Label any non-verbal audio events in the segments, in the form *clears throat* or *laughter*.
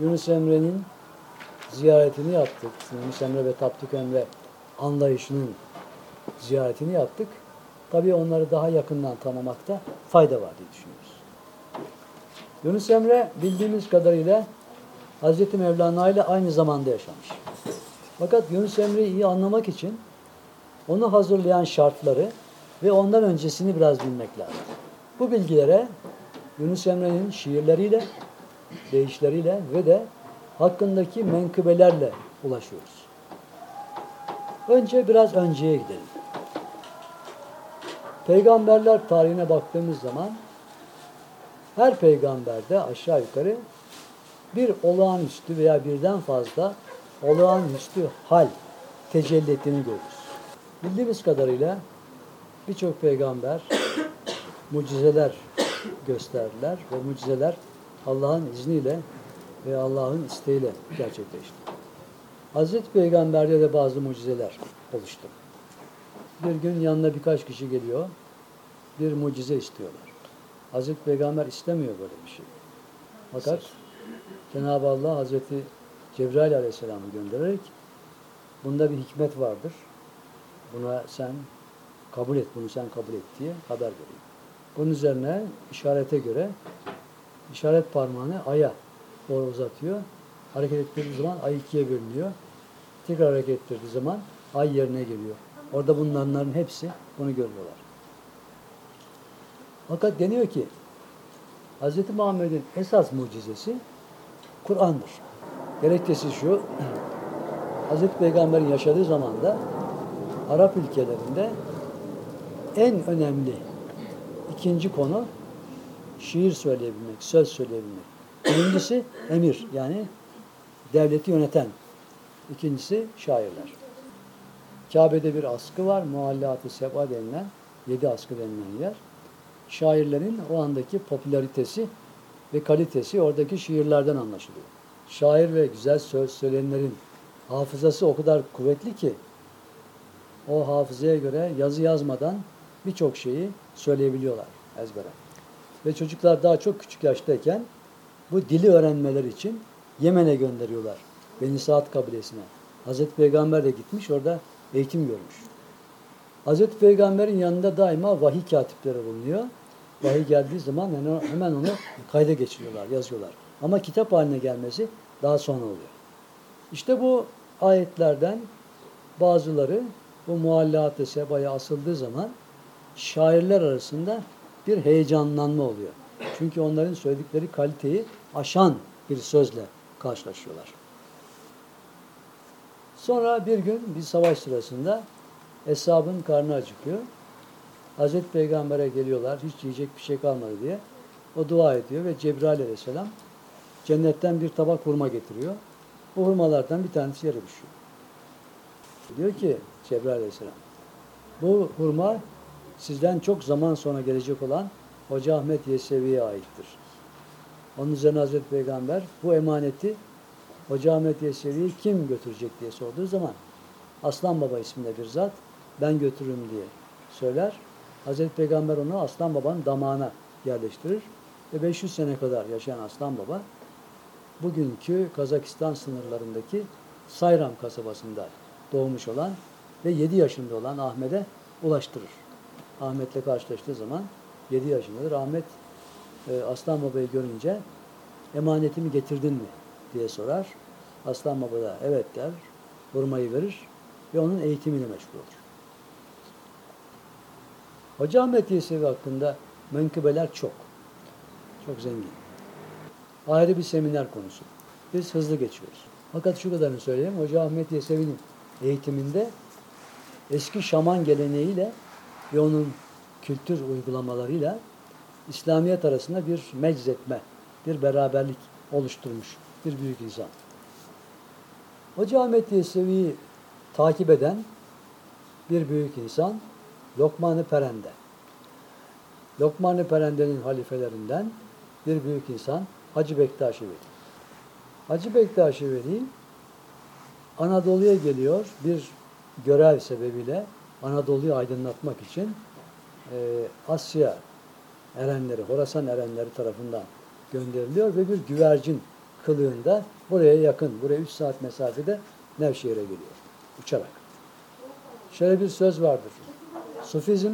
Yunus Emre'nin ziyaretini yaptık. Yunus Emre ve Tapduk Emre anlayışının ziyaretini yaptık. Tabii onları daha yakından tanımakta fayda var diye düşünüyoruz. Yunus Emre bildiğimiz kadarıyla Hazreti Mevlana ile aynı zamanda yaşamış. Fakat Yunus Emre'yi iyi anlamak için onu hazırlayan şartları ve ondan öncesini biraz bilmek lazım. Bu bilgilere Yunus Emre'nin şiirleriyle, deyişleriyle ve de hakkındaki menkıbelerle ulaşıyoruz. Önce biraz önceye gidelim. Peygamberler tarihine baktığımız zaman her peygamberde aşağı yukarı bir olağanüstü veya birden fazla olağanüstü hal tecelli ettiğini görürüz. Bildiğimiz kadarıyla birçok peygamber *coughs* mucizeler gösterdiler ve mucizeler Allah'ın izniyle ve Allah'ın isteğiyle gerçekleşti. Hazreti Peygamber'de de bazı mucizeler oluştu. Bir gün yanına birkaç kişi geliyor, bir mucize istiyorlar. Hazreti Peygamber istemiyor böyle bir şey. Fakat Cenab-ı Allah Hazreti Cebrail Aleyhisselam'ı göndererek bunda bir hikmet vardır. Buna sen kabul et, bunu sen kabul et diye haber veriyor. Bunun üzerine işarete göre işaret parmağını aya doğru uzatıyor. Hareket ettirdiği zaman ay ikiye bölünüyor. Tekrar hareket ettirdiği zaman ay yerine geliyor. Orada bulunanların hepsi bunu görüyorlar. Fakat deniyor ki Hz. Muhammed'in esas mucizesi Kur'an'dır. Gerekçesi şu, *clears throat* Hz. Peygamber'in yaşadığı zamanda Arap ülkelerinde en önemli ikinci konu şiir söyleyebilmek, söz söyleyebilmek. Birincisi emir yani devleti yöneten. İkincisi şairler. Kabe'de bir askı var. Muallat-ı Seba denilen, yedi askı denilen yer. Şairlerin o andaki popülaritesi ve kalitesi oradaki şiirlerden anlaşılıyor. Şair ve güzel söz söyleyenlerin hafızası o kadar kuvvetli ki o hafızaya göre yazı yazmadan birçok şeyi söyleyebiliyorlar ezbere. Ve çocuklar daha çok küçük yaştayken bu dili öğrenmeler için Yemen'e gönderiyorlar. Beni Saat kabilesine. Hazreti Peygamber de gitmiş orada eğitim görmüş. Hazreti Peygamber'in yanında daima vahiy katipleri bulunuyor. Vahiy geldiği zaman hemen onu kayda geçiriyorlar, yazıyorlar. Ama kitap haline gelmesi daha sonra oluyor. İşte bu ayetlerden bazıları bu muallat-ı sebaya asıldığı zaman şairler arasında bir heyecanlanma oluyor. Çünkü onların söyledikleri kaliteyi aşan bir sözle karşılaşıyorlar. Sonra bir gün bir savaş sırasında hesabın karnı acıkıyor. Hazreti Peygamber'e geliyorlar hiç yiyecek bir şey kalmadı diye. O dua ediyor ve Cebrail aleyhisselam cennetten bir tabak hurma getiriyor. O hurmalardan bir tanesi yere düşüyor. Diyor ki Cebrail aleyhisselam bu hurma sizden çok zaman sonra gelecek olan Hoca Ahmet Yesevi'ye aittir. Onun üzerine Hazreti Peygamber bu emaneti Hoca Ahmet Yesevi'yi kim götürecek diye sorduğu zaman Aslan Baba isminde bir zat ben götürürüm diye söyler. Hazreti Peygamber onu Aslan Baba'nın damağına yerleştirir ve 500 sene kadar yaşayan Aslan Baba bugünkü Kazakistan sınırlarındaki Sayram kasabasında doğmuş olan ve 7 yaşında olan Ahmet'e ulaştırır. Ahmet'le karşılaştığı zaman 7 yaşındadır. Ahmet e, Aslan Baba'yı görünce emanetimi getirdin mi diye sorar. Aslan Baba da evet der, hurmayı verir ve onun eğitimiyle meşgul olur. Hoca Ahmet Yesevi hakkında menkıbeler çok. Çok zengin. Ayrı bir seminer konusu. Biz hızlı geçiyoruz. Fakat şu kadarını söyleyeyim. Hoca Ahmet Yesevi'nin eğitiminde eski şaman geleneğiyle ve onun kültür uygulamalarıyla İslamiyet arasında bir meczetme, bir beraberlik oluşturmuş bir büyük insan. Hoca Ahmet Yesevi'yi takip eden bir büyük insan Lokman-ı Perende. Lokman-ı Perende'nin halifelerinden bir büyük insan Hacı Bektaşi Veli. Hacı Bektaşi Veli Anadolu'ya geliyor bir görev sebebiyle Anadolu'yu aydınlatmak için e, Asya erenleri, Horasan erenleri tarafından gönderiliyor ve bir güvercin kılığında buraya yakın, buraya 3 saat mesafede Nevşehir'e geliyor. Uçarak. Şöyle bir söz vardır. Sufizm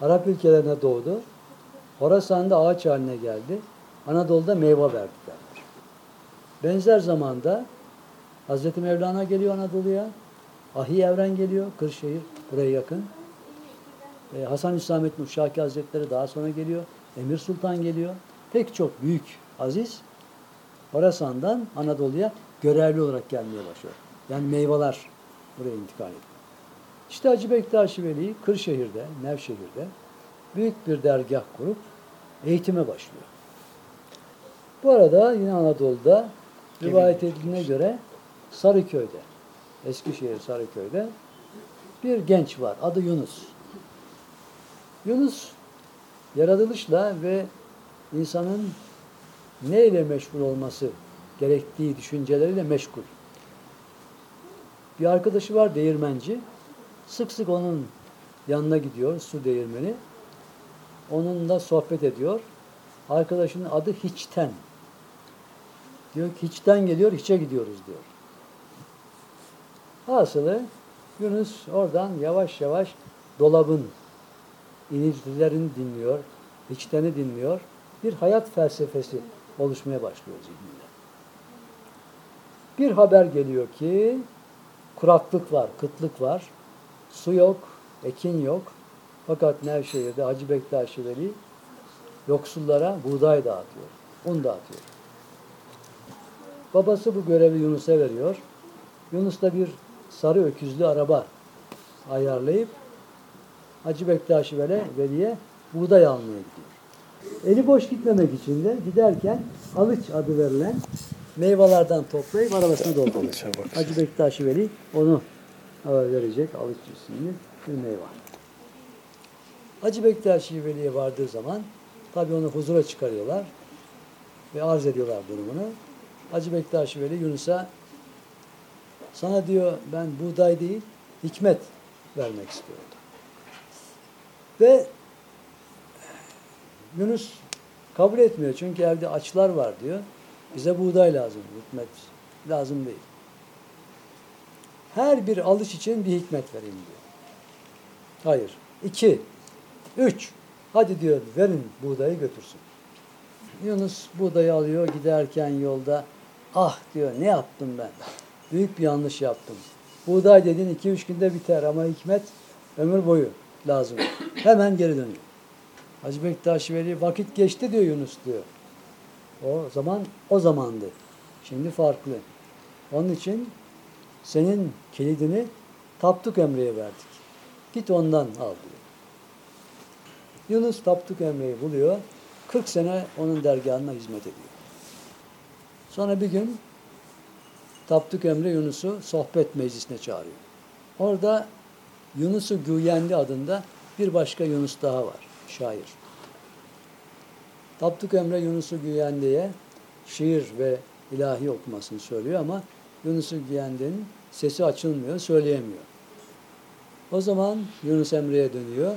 Arap ülkelerine doğdu. Horasan'da ağaç haline geldi. Anadolu'da meyve verdi derler. Benzer zamanda Hazreti Mevlana geliyor Anadolu'ya. Ahi Evren geliyor. Kırşehir buraya yakın. Ee, Hasan Hüsamettin Uşaki Hazretleri daha sonra geliyor. Emir Sultan geliyor. Pek çok büyük aziz Horasan'dan Anadolu'ya görevli olarak gelmeye başlıyor. Yani meyveler buraya intikal ediyor. İşte Hacı Bektaş Veli Kırşehir'de, Nevşehir'de büyük bir dergah kurup eğitime başlıyor. Bu arada yine Anadolu'da rivayet edildiğine göre Sarıköy'de, Eskişehir Sarıköy'de bir genç var. Adı Yunus. Yunus yaratılışla ve insanın ne ile meşgul olması gerektiği düşünceleriyle meşgul. Bir arkadaşı var değirmenci. Sık sık onun yanına gidiyor su değirmeni. Onunla sohbet ediyor. Arkadaşının adı Hiçten. Diyor ki hiçten geliyor, hiçe gidiyoruz diyor. Hasılı Yunus oradan yavaş yavaş dolabın iniltilerini dinliyor, içteni dinliyor. Bir hayat felsefesi oluşmaya başlıyor zihninde. Bir haber geliyor ki kuraklık var, kıtlık var, su yok, ekin yok. Fakat Nevşehir'de Hacı Bektaş Veli yoksullara buğday dağıtıyor, un dağıtıyor. Babası bu görevi Yunus'a veriyor. Yunus da bir sarı öküzlü araba ayarlayıp Hacı Bektaş Veli, Veli'ye buğday almaya gidiyor. Eli boş gitmemek için de giderken alıç adı verilen meyvelerden toplayıp arabasına dolduruyor. Hacı Bektaş Veli onu verecek alıç isimli bir meyve. Hacı Bektaş Veli'ye vardığı zaman tabi onu huzura çıkarıyorlar ve arz ediyorlar durumunu. Hacı Bektaş Veli Yunus'a sana diyor ben buğday değil hikmet vermek istiyordu. Ve Yunus kabul etmiyor çünkü evde açlar var diyor. Bize buğday lazım, hikmet lazım değil. Her bir alış için bir hikmet vereyim diyor. Hayır. İki, üç. Hadi diyor verin buğdayı götürsün. Yunus buğdayı alıyor giderken yolda ah diyor ne yaptım ben? Büyük bir yanlış yaptım. Buğday dediğin iki üç günde biter ama hikmet ömür boyu lazım. *coughs* Hemen geri dönüyor. Hacı Bektaş Veli vakit geçti diyor Yunus diyor. O zaman o zamandı. Şimdi farklı. Onun için senin kilidini Tapduk Emre'ye verdik. Git ondan al diyor. Yunus Tapduk Emre'yi buluyor. 40 sene onun dergahına hizmet ediyor. Sonra bir gün Tapduk Emre Yunus'u sohbet meclisine çağırıyor. Orada Yunus'u Güyendi adında bir başka Yunus daha var. Şair. Tapduk Emre Yunus'u Güyendi'ye şiir ve ilahi okumasını söylüyor ama Yunus'u Güyendi'nin sesi açılmıyor, söyleyemiyor. O zaman Yunus Emre'ye dönüyor.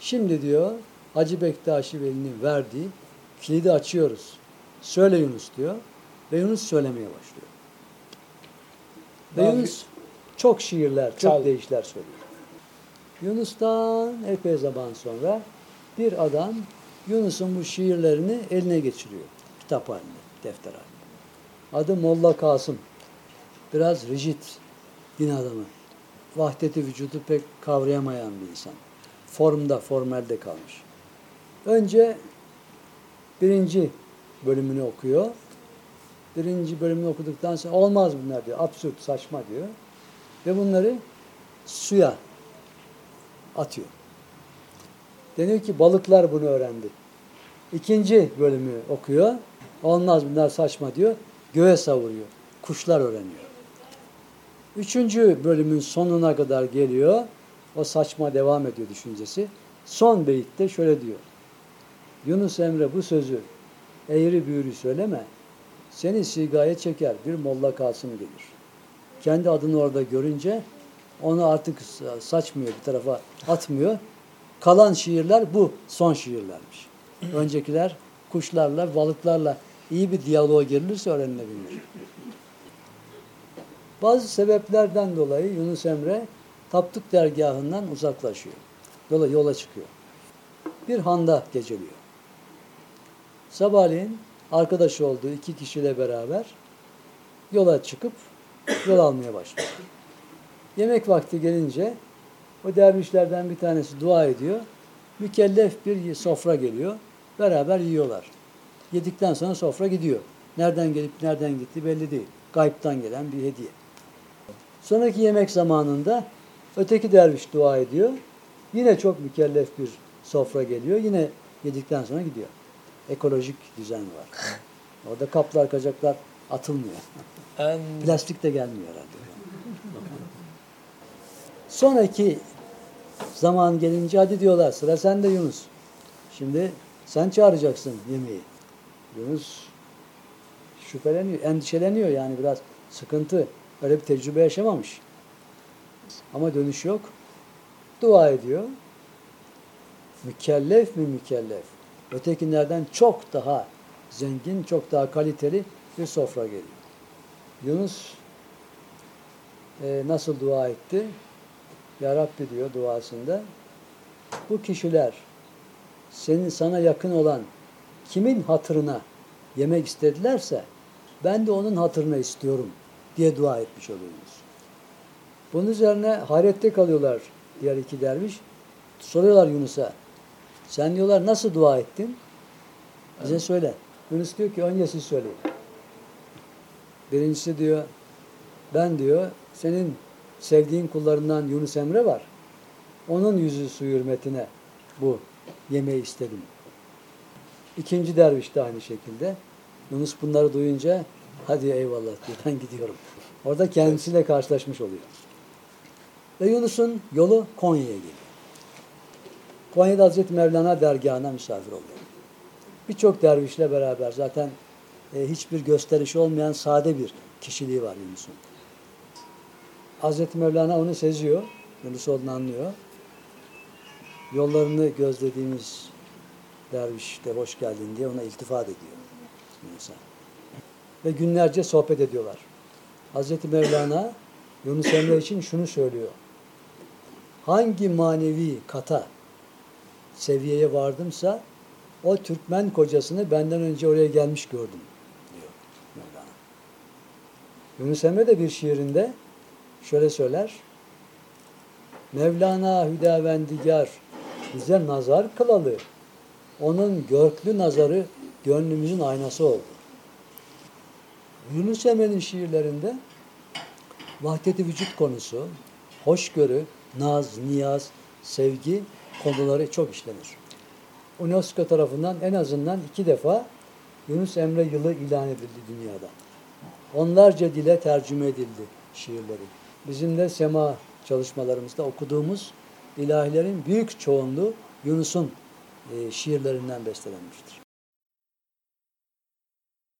Şimdi diyor Hacı Bektaşi Veli'nin verdiği kilidi açıyoruz. Söyle Yunus diyor. Ve Yunus söylemeye başlıyor. Yunus çok şiirler, çok Çal. deyişler söylüyor. Yunus'tan epey zaman sonra bir adam Yunus'un bu şiirlerini eline geçiriyor. Kitap halinde, defter halinde. Adı Molla Kasım. Biraz rigid din adamı. Vahdeti vücudu pek kavrayamayan bir insan. Formda, formelde kalmış. Önce birinci bölümünü okuyor. Birinci bölümünü okuduktan sonra olmaz bunlar diyor. Absürt, saçma diyor. Ve bunları suya atıyor. Deniyor ki balıklar bunu öğrendi. İkinci bölümü okuyor. Olmaz bunlar saçma diyor. Göğe savuruyor. Kuşlar öğreniyor. Üçüncü bölümün sonuna kadar geliyor. O saçma devam ediyor düşüncesi. Son beyitte şöyle diyor. Yunus Emre bu sözü eğri büğrü söyleme. Seni sigaya çeker bir molla Kasım gelir. Kendi adını orada görünce onu artık saçmıyor bir tarafa atmıyor. Kalan şiirler bu son şiirlermiş. Öncekiler kuşlarla, balıklarla iyi bir diyaloğa girilirse öğrenilebilir. Bazı sebeplerden dolayı Yunus Emre Tapduk dergahından uzaklaşıyor. Yola, yola çıkıyor. Bir handa geceliyor. Sabahleyin arkadaş olduğu iki kişiyle beraber yola çıkıp yol almaya başlıyor. Yemek vakti gelince o dervişlerden bir tanesi dua ediyor. Mükellef bir sofra geliyor. Beraber yiyorlar. Yedikten sonra sofra gidiyor. Nereden gelip nereden gitti belli değil. Gayiptan gelen bir hediye. Sonraki yemek zamanında öteki derviş dua ediyor. Yine çok mükellef bir sofra geliyor. Yine yedikten sonra gidiyor. Ekolojik düzen var. *laughs* Orada kaplar, kacaklar atılmıyor. *laughs* Plastik de gelmiyor herhalde. Sonraki zaman gelince hadi diyorlar sıra sende Yunus. Şimdi sen çağıracaksın yemeği. Yunus şüpheleniyor, endişeleniyor yani biraz sıkıntı. Öyle bir tecrübe yaşamamış. Ama dönüş yok. Dua ediyor. Mükellef mi mükellef? Ötekilerden çok daha zengin, çok daha kaliteli bir sofra geliyor. Yunus e, nasıl dua etti? Ya Rabbi diyor duasında. Bu kişiler senin sana yakın olan kimin hatırına yemek istedilerse ben de onun hatırına istiyorum diye dua etmiş oluyoruz. Bunun üzerine hayrette kalıyorlar diğer iki derviş. Soruyorlar Yunus'a. Sen diyorlar nasıl dua ettin? Bize söyle. Yunus diyor ki önce siz söyleyin. Birincisi diyor ben diyor senin sevdiğin kullarından Yunus Emre var. Onun yüzü su hürmetine bu yemeği istedim. İkinci derviş de aynı şekilde. Yunus bunları duyunca hadi eyvallah diyor ben gidiyorum. Orada kendisiyle karşılaşmış oluyor. Ve Yunus'un yolu Konya'ya geliyor. Konya'da Hazreti Mevlana dergahına misafir oluyor. Birçok dervişle beraber zaten e, hiçbir gösterişi olmayan sade bir kişiliği var Yunus'un. Hazreti Mevlana onu seziyor. Yunus olduğunu anlıyor. Yollarını gözlediğimiz derviş de hoş geldin diye ona iltifat ediyor Yunus'a. Ve günlerce sohbet ediyorlar. Hazreti Mevlana Yunus Emre için şunu söylüyor. Hangi manevi kata seviyeye vardımsa o Türkmen kocasını benden önce oraya gelmiş gördüm diyor Mevlana. Yunus Emre de bir şiirinde şöyle söyler. Mevlana Hüdavendigar bize nazar kılalı. Onun görklü nazarı gönlümüzün aynası oldu. Yunus Emre'nin şiirlerinde vahdeti vücut konusu, hoşgörü, naz, niyaz, sevgi konuları çok işlenir. UNESCO tarafından en azından iki defa Yunus Emre yılı ilan edildi dünyada. Onlarca dile tercüme edildi şiirleri. Bizim de sema çalışmalarımızda okuduğumuz ilahilerin büyük çoğunluğu Yunus'un e, şiirlerinden beslenmiştir.